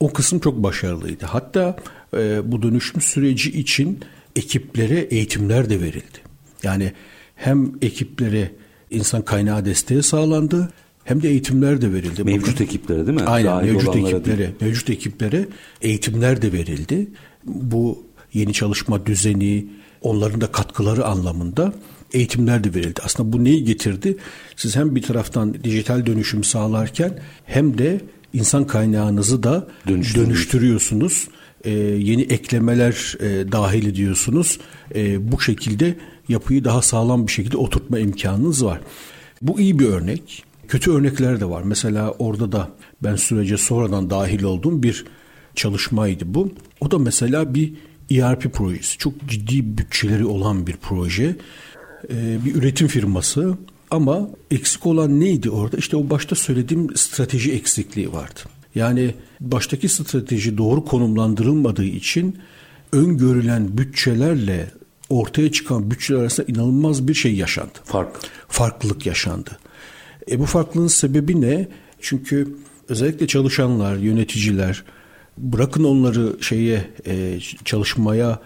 O kısım çok başarılıydı. Hatta e, bu dönüşüm süreci için ekiplere eğitimler de verildi. Yani hem ekiplere insan kaynağı desteği sağlandı hem de eğitimler de verildi. Mevcut Bakın, ekiplere değil mi? Aynen Dahil mevcut ekiplere, değil. mevcut ekiplere eğitimler de verildi. Bu yeni çalışma düzeni, onların da katkıları anlamında eğitimler de verildi. Aslında bu neyi getirdi? Siz hem bir taraftan dijital dönüşüm sağlarken hem de insan kaynağınızı da dönüştürüyorsunuz. Ee, yeni eklemeler e, dahil ediyorsunuz. E, bu şekilde yapıyı daha sağlam bir şekilde oturtma imkanınız var. Bu iyi bir örnek. Kötü örnekler de var. Mesela orada da ben sürece sonradan dahil olduğum bir çalışmaydı bu. O da mesela bir ERP projesi. Çok ciddi bütçeleri olan bir proje. Ee, bir üretim firması ama eksik olan neydi orada? İşte o başta söylediğim strateji eksikliği vardı. Yani baştaki strateji doğru konumlandırılmadığı için öngörülen bütçelerle ortaya çıkan bütçeler arasında inanılmaz bir şey yaşandı. Fark. Farklılık yaşandı. E bu farklılığın sebebi ne? Çünkü özellikle çalışanlar, yöneticiler bırakın onları şeye e, çalışmaya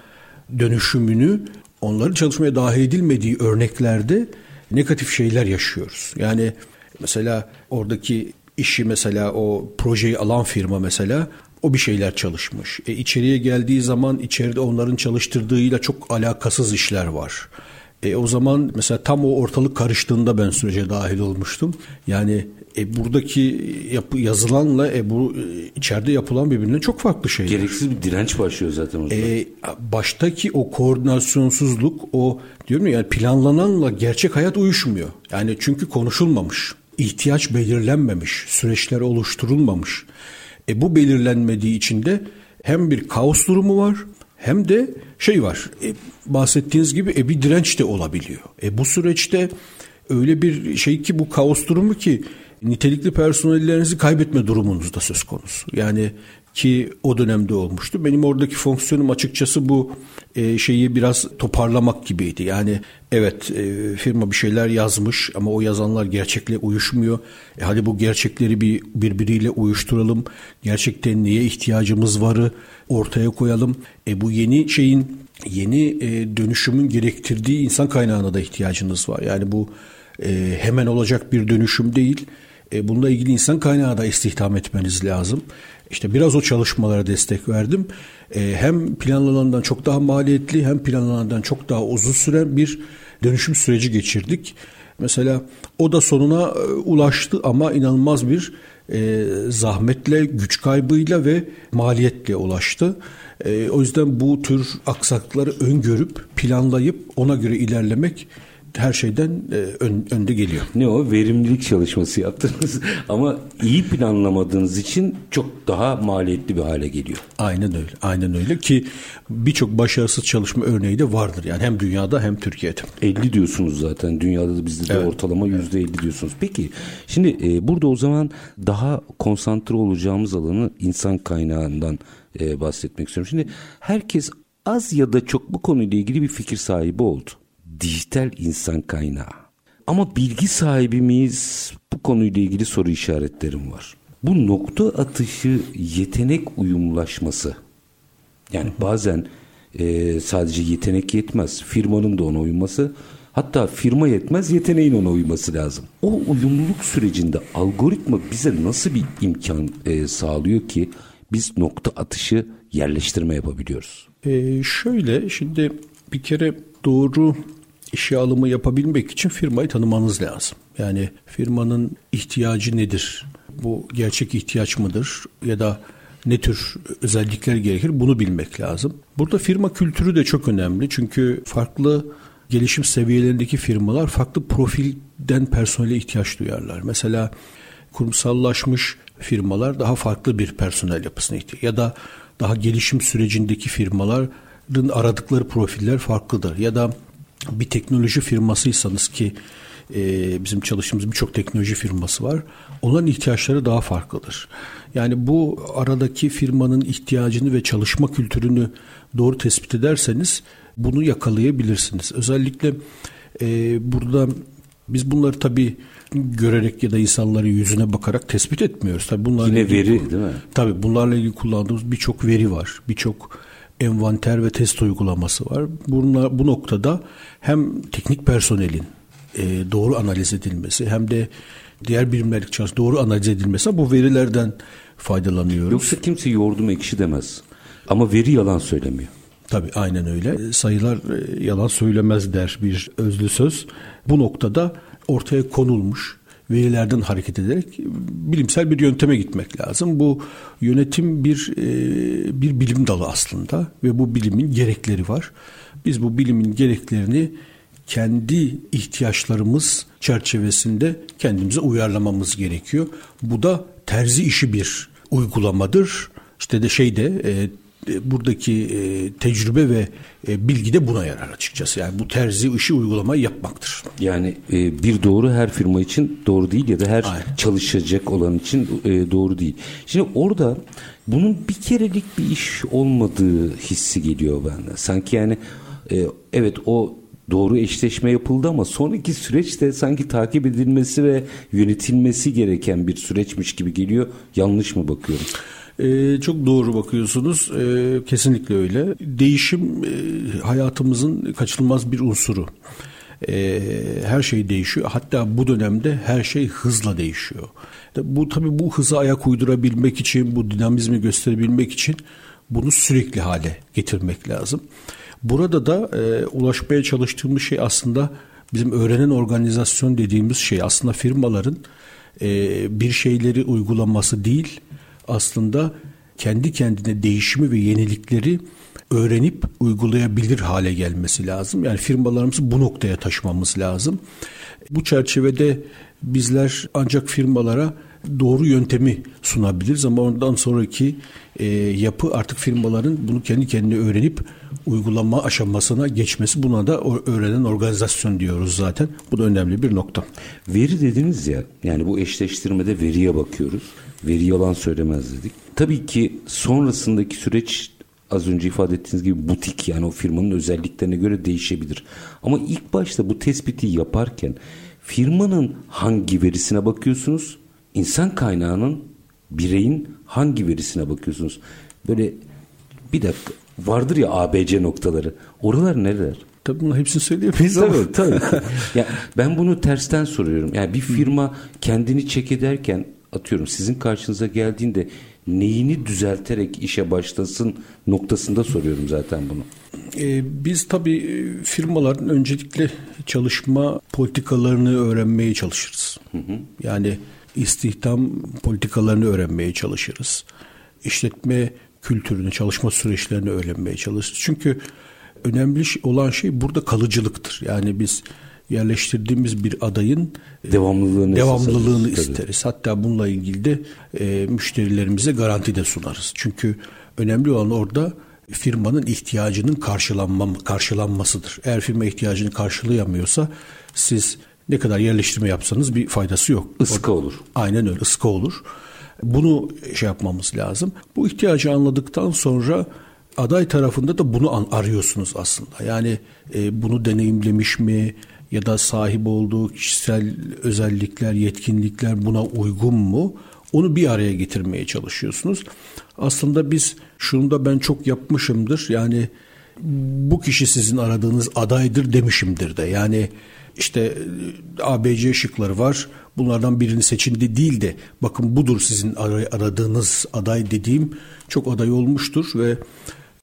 dönüşümünü onların çalışmaya dahil edilmediği örneklerde negatif şeyler yaşıyoruz. Yani mesela oradaki işi mesela o projeyi alan firma mesela o bir şeyler çalışmış. E, içeriye geldiği zaman içeride onların çalıştırdığıyla çok alakasız işler var. E, o zaman mesela tam o ortalık karıştığında ben sürece dahil olmuştum. Yani e, buradaki yapı, yazılanla e, bu e, içeride yapılan birbirinden çok farklı şeyler. Gereksiz bir direnç başlıyor zaten orada. E, baştaki o koordinasyonsuzluk, o diyorum ya yani planlananla gerçek hayat uyuşmuyor. Yani çünkü konuşulmamış, ihtiyaç belirlenmemiş, süreçler oluşturulmamış. E, bu belirlenmediği için de hem bir kaos durumu var hem de şey var. E, bahsettiğiniz gibi e, bir direnç de olabiliyor. E, bu süreçte öyle bir şey ki bu kaos durumu ki nitelikli personellerinizi kaybetme durumunuz da söz konusu. Yani ki o dönemde olmuştu. Benim oradaki fonksiyonum açıkçası bu e, şeyi biraz toparlamak gibiydi. Yani evet e, firma bir şeyler yazmış ama o yazanlar gerçekle uyuşmuyor. E, hadi bu gerçekleri bir birbiriyle uyuşturalım. Gerçekten neye ihtiyacımız varı ortaya koyalım. E, bu yeni şeyin yeni e, dönüşümün gerektirdiği insan kaynağına da ihtiyacınız var. Yani bu hemen olacak bir dönüşüm değil. E, bununla ilgili insan kaynağı da istihdam etmeniz lazım. İşte biraz o çalışmalara destek verdim. E, hem planlanandan çok daha maliyetli hem planlanandan çok daha uzun süren bir dönüşüm süreci geçirdik. Mesela o da sonuna e, ulaştı ama inanılmaz bir e, zahmetle, güç kaybıyla ve maliyetle ulaştı. E, o yüzden bu tür aksaklıkları öngörüp, planlayıp ona göre ilerlemek her şeyden e, ön, önde geliyor. Ne o? Verimlilik çalışması yaptınız (laughs) ama iyi planlamadığınız için çok daha maliyetli bir hale geliyor. Aynen öyle. Aynen öyle ki birçok başarısız çalışma örneği de vardır. Yani hem dünyada hem Türkiye'de. 50 diyorsunuz zaten. Dünyada da bizde de evet. ortalama yüzde 50 diyorsunuz. Peki şimdi e, burada o zaman daha konsantre olacağımız alanı insan kaynağından e, bahsetmek istiyorum. Şimdi herkes az ya da çok bu konuyla ilgili bir fikir sahibi oldu dijital insan kaynağı. Ama bilgi sahibi miyiz? Bu konuyla ilgili soru işaretlerim var. Bu nokta atışı yetenek uyumlaşması. Yani bazen e, sadece yetenek yetmez. Firmanın da ona uyması. Hatta firma yetmez yeteneğin ona uyması lazım. O uyumluluk sürecinde algoritma bize nasıl bir imkan e, sağlıyor ki biz nokta atışı yerleştirme yapabiliyoruz? E, şöyle şimdi bir kere doğru işe alımı yapabilmek için firmayı tanımanız lazım. Yani firmanın ihtiyacı nedir? Bu gerçek ihtiyaç mıdır? Ya da ne tür özellikler gerekir bunu bilmek lazım. Burada firma kültürü de çok önemli. Çünkü farklı gelişim seviyelerindeki firmalar farklı profilden personele ihtiyaç duyarlar. Mesela kurumsallaşmış firmalar daha farklı bir personel yapısına ihtiyaç ya da daha gelişim sürecindeki firmaların aradıkları profiller farklıdır. Ya da bir teknoloji firmasıysanız ki e, bizim çalıştığımız birçok teknoloji firması var. Onların ihtiyaçları daha farklıdır. Yani bu aradaki firmanın ihtiyacını ve çalışma kültürünü doğru tespit ederseniz bunu yakalayabilirsiniz. Özellikle e, burada biz bunları tabii görerek ya da insanların yüzüne bakarak tespit etmiyoruz. Tabii bunlarla Yine ilgili, veri değil mi? Tabii bunlarla ilgili kullandığımız birçok veri var. Birçok envanter ve test uygulaması var. Bunlar, bu noktada hem teknik personelin e, doğru analiz edilmesi hem de diğer birimler için doğru analiz edilmesi bu verilerden faydalanıyoruz. Yoksa kimse yoğurdum ekşi demez. Ama veri yalan söylemiyor. Tabii aynen öyle. Sayılar e, yalan söylemez der bir özlü söz. Bu noktada ortaya konulmuş verilerden hareket ederek bilimsel bir yönteme gitmek lazım. Bu yönetim bir e, bir bilim dalı aslında ve bu bilimin gerekleri var. Biz bu bilimin gereklerini kendi ihtiyaçlarımız çerçevesinde kendimize uyarlamamız gerekiyor. Bu da terzi işi bir uygulamadır. İşte de şeyde e, buradaki e, tecrübe ve e, bilgi de buna yarar açıkçası. Yani bu terzi işi uygulamayı yapmaktır. Yani e, bir doğru her firma için doğru değil ya da her Aynen. çalışacak olan için e, doğru değil. Şimdi orada bunun bir kerelik bir iş olmadığı hissi geliyor bende. Sanki yani e, evet o doğru eşleşme yapıldı ama sonraki süreçte sanki takip edilmesi ve yönetilmesi gereken bir süreçmiş gibi geliyor. Yanlış mı bakıyorum? Ee, çok doğru bakıyorsunuz. Ee, kesinlikle öyle. Değişim e, hayatımızın kaçınılmaz bir unsuru. Ee, her şey değişiyor. Hatta bu dönemde her şey hızla değişiyor. Bu tabii bu hıza ayak uydurabilmek için, bu dinamizmi gösterebilmek için bunu sürekli hale getirmek lazım. Burada da e, ulaşmaya çalıştığımız şey aslında bizim öğrenen organizasyon dediğimiz şey aslında firmaların e, bir şeyleri uygulaması değil aslında kendi kendine değişimi ve yenilikleri öğrenip uygulayabilir hale gelmesi lazım. Yani firmalarımızı bu noktaya taşımamız lazım. Bu çerçevede bizler ancak firmalara doğru yöntemi sunabiliriz ama ondan sonraki e, yapı artık firmaların bunu kendi kendine öğrenip uygulama aşamasına geçmesi buna da öğrenen organizasyon diyoruz zaten. Bu da önemli bir nokta. Veri dediniz ya yani bu eşleştirmede veriye bakıyoruz. Veri yalan söylemez dedik. Tabii ki sonrasındaki süreç az önce ifade ettiğiniz gibi butik yani o firmanın özelliklerine göre değişebilir. Ama ilk başta bu tespiti yaparken firmanın hangi verisine bakıyorsunuz? İnsan kaynağının bireyin hangi verisine bakıyorsunuz? Böyle bir dakika vardır ya ABC noktaları. Oralar neler? Tabii bunların hepsini söyleyemeyiz ama. Tabii tabii. ya ben bunu tersten soruyorum. Yani bir firma kendini çek ederken atıyorum sizin karşınıza geldiğinde neyini düzelterek işe başlasın noktasında soruyorum zaten bunu. Ee, biz tabii firmaların öncelikle çalışma politikalarını öğrenmeye çalışırız. Hı hı. Yani istihdam politikalarını öğrenmeye çalışırız. İşletme kültürünü, çalışma süreçlerini öğrenmeye çalışırız. Çünkü önemli olan şey burada kalıcılıktır. Yani biz yerleştirdiğimiz bir adayın devamlılığını, devamlılığını isteriz. Tabii. Hatta bununla ilgili de e, müşterilerimize garanti de sunarız. Çünkü önemli olan orada firmanın ihtiyacının karşılanma, karşılanmasıdır. Eğer firma ihtiyacını karşılayamıyorsa siz ne kadar yerleştirme yapsanız bir faydası yok. Iska olur. Aynen öyle ıska olur. Bunu şey yapmamız lazım. Bu ihtiyacı anladıktan sonra aday tarafında da bunu arıyorsunuz aslında. Yani e, bunu deneyimlemiş mi ya da sahip olduğu kişisel özellikler, yetkinlikler buna uygun mu? Onu bir araya getirmeye çalışıyorsunuz. Aslında biz şunu da ben çok yapmışımdır. Yani bu kişi sizin aradığınız adaydır demişimdir de. Yani işte e, ABC şıkları var. Bunlardan birini seçin de değil de bakın budur sizin aradığınız aday dediğim çok aday olmuştur ve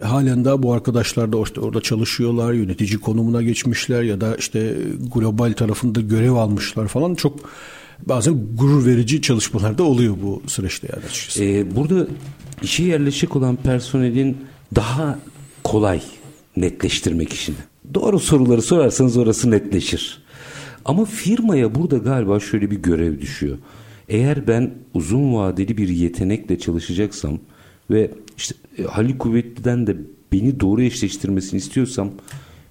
Halen daha bu arkadaşlar da işte orada çalışıyorlar, yönetici konumuna geçmişler ya da işte global tarafında görev almışlar falan. Çok bazen gurur verici çalışmalar da oluyor bu süreçte yani açıkçası. Ee, burada işe yerleşik olan personelin daha kolay netleştirmek işini. Doğru soruları sorarsanız orası netleşir. Ama firmaya burada galiba şöyle bir görev düşüyor. Eğer ben uzun vadeli bir yetenekle çalışacaksam ve işte Halil Kuvvetli'den de beni doğru eşleştirmesini istiyorsam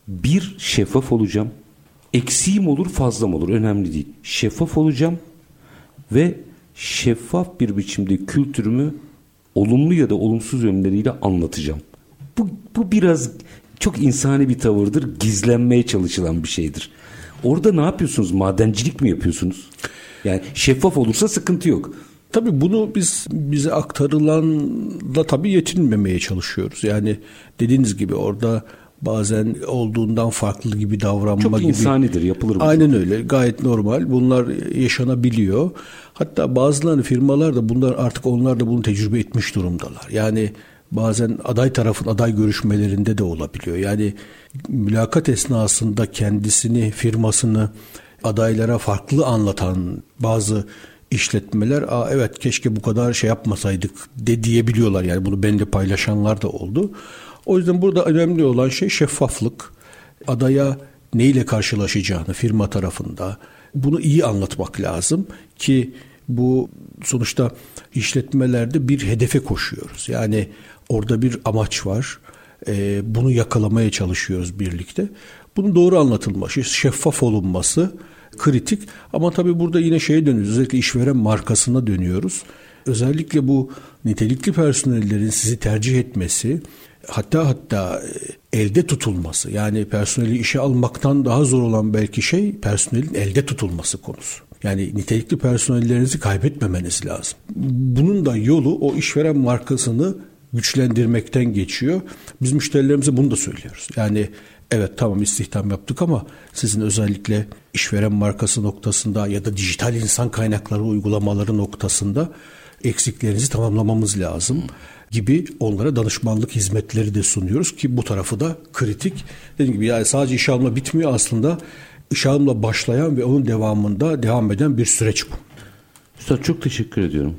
bir şeffaf olacağım. Eksiğim olur fazlam olur önemli değil. Şeffaf olacağım ve şeffaf bir biçimde kültürümü olumlu ya da olumsuz yönleriyle anlatacağım. Bu, bu biraz çok insani bir tavırdır. Gizlenmeye çalışılan bir şeydir. Orada ne yapıyorsunuz? Madencilik mi yapıyorsunuz? Yani şeffaf olursa sıkıntı yok. Tabii bunu biz bize aktarılanla tabii yetinmemeye çalışıyoruz. Yani dediğiniz gibi orada bazen olduğundan farklı gibi davranma Çok gibi. insanidir yapılır bu. Aynen öyle gayet normal bunlar yaşanabiliyor. Hatta bazıları firmalar da bunlar artık onlar da bunu tecrübe etmiş durumdalar. Yani bazen aday tarafın aday görüşmelerinde de olabiliyor. Yani mülakat esnasında kendisini firmasını adaylara farklı anlatan bazı işletmeler Aa, evet keşke bu kadar şey yapmasaydık de diyebiliyorlar. Yani bunu benimle paylaşanlar da oldu. O yüzden burada önemli olan şey şeffaflık. Adaya neyle karşılaşacağını firma tarafında bunu iyi anlatmak lazım ki bu sonuçta işletmelerde bir hedefe koşuyoruz. Yani orada bir amaç var. Ee, bunu yakalamaya çalışıyoruz birlikte. Bunun doğru anlatılması, şeffaf olunması kritik. Ama tabii burada yine şeye dönüyoruz. Özellikle işveren markasına dönüyoruz. Özellikle bu nitelikli personellerin sizi tercih etmesi, hatta hatta e, elde tutulması yani personeli işe almaktan daha zor olan belki şey personelin elde tutulması konusu. Yani nitelikli personellerinizi kaybetmemeniz lazım. Bunun da yolu o işveren markasını güçlendirmekten geçiyor. Biz müşterilerimize bunu da söylüyoruz. Yani evet tamam istihdam yaptık ama sizin özellikle işveren markası noktasında ya da dijital insan kaynakları uygulamaları noktasında eksiklerinizi tamamlamamız lazım gibi onlara danışmanlık hizmetleri de sunuyoruz ki bu tarafı da kritik. Dediğim gibi yani sadece iş alma bitmiyor aslında iş alımla başlayan ve onun devamında devam eden bir süreç bu. Üstad çok teşekkür ediyorum.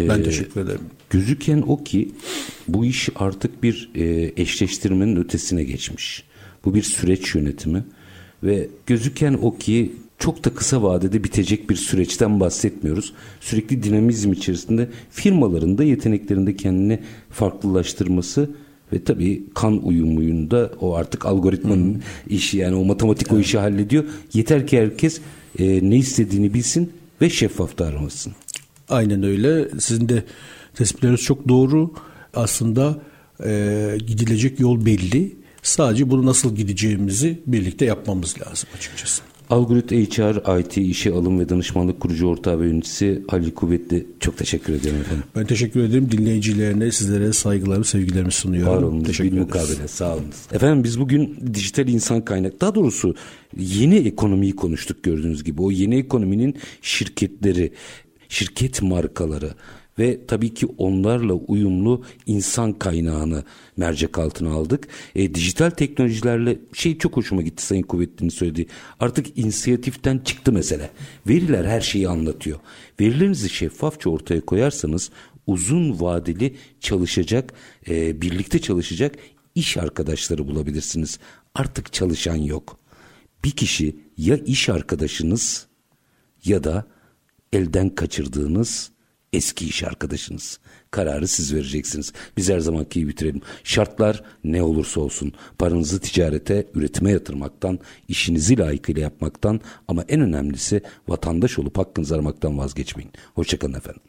Ben ee, teşekkür ederim. Gözüken o ki bu iş artık bir e, eşleştirmenin ötesine geçmiş. Bu bir süreç yönetimi ve gözüken o ki çok da kısa vadede bitecek bir süreçten bahsetmiyoruz. Sürekli dinamizm içerisinde firmaların da yeteneklerinde kendini farklılaştırması ve tabii kan uyumuyunda o artık algoritmanın Hı. işi yani o matematik evet. o işi hallediyor. Yeter ki herkes e, ne istediğini bilsin ve şeffaf davranılsın. Aynen öyle. Sizin de tespitleriniz çok doğru. Aslında e, gidilecek yol belli. Sadece bunu nasıl gideceğimizi birlikte yapmamız lazım açıkçası. Algorit HR, IT, işe alım ve danışmanlık kurucu ortağı ve yöneticisi Halil Kuvvetli. Çok teşekkür ederim efendim. Ben teşekkür ederim. Dinleyicilerine sizlere saygılarımı, sevgilerimi sunuyorum. Var olunuz. Teşekkür bir mukabele. Sağ olun. Efendim biz bugün dijital insan kaynak, daha doğrusu yeni ekonomiyi konuştuk gördüğünüz gibi. O yeni ekonominin şirketleri, şirket markaları, ve tabii ki onlarla uyumlu insan kaynağını mercek altına aldık. E, dijital teknolojilerle şey çok hoşuma gitti Sayın Kuvvetli'nin söylediği. Artık inisiyatiften çıktı mesele. Veriler her şeyi anlatıyor. Verilerinizi şeffafça ortaya koyarsanız uzun vadeli çalışacak, e, birlikte çalışacak iş arkadaşları bulabilirsiniz. Artık çalışan yok. Bir kişi ya iş arkadaşınız ya da elden kaçırdığınız eski iş arkadaşınız. Kararı siz vereceksiniz. Biz her zamanki gibi bitirelim. Şartlar ne olursa olsun paranızı ticarete, üretime yatırmaktan, işinizi layıkıyla yapmaktan ama en önemlisi vatandaş olup hakkınızı aramaktan vazgeçmeyin. Hoşçakalın efendim.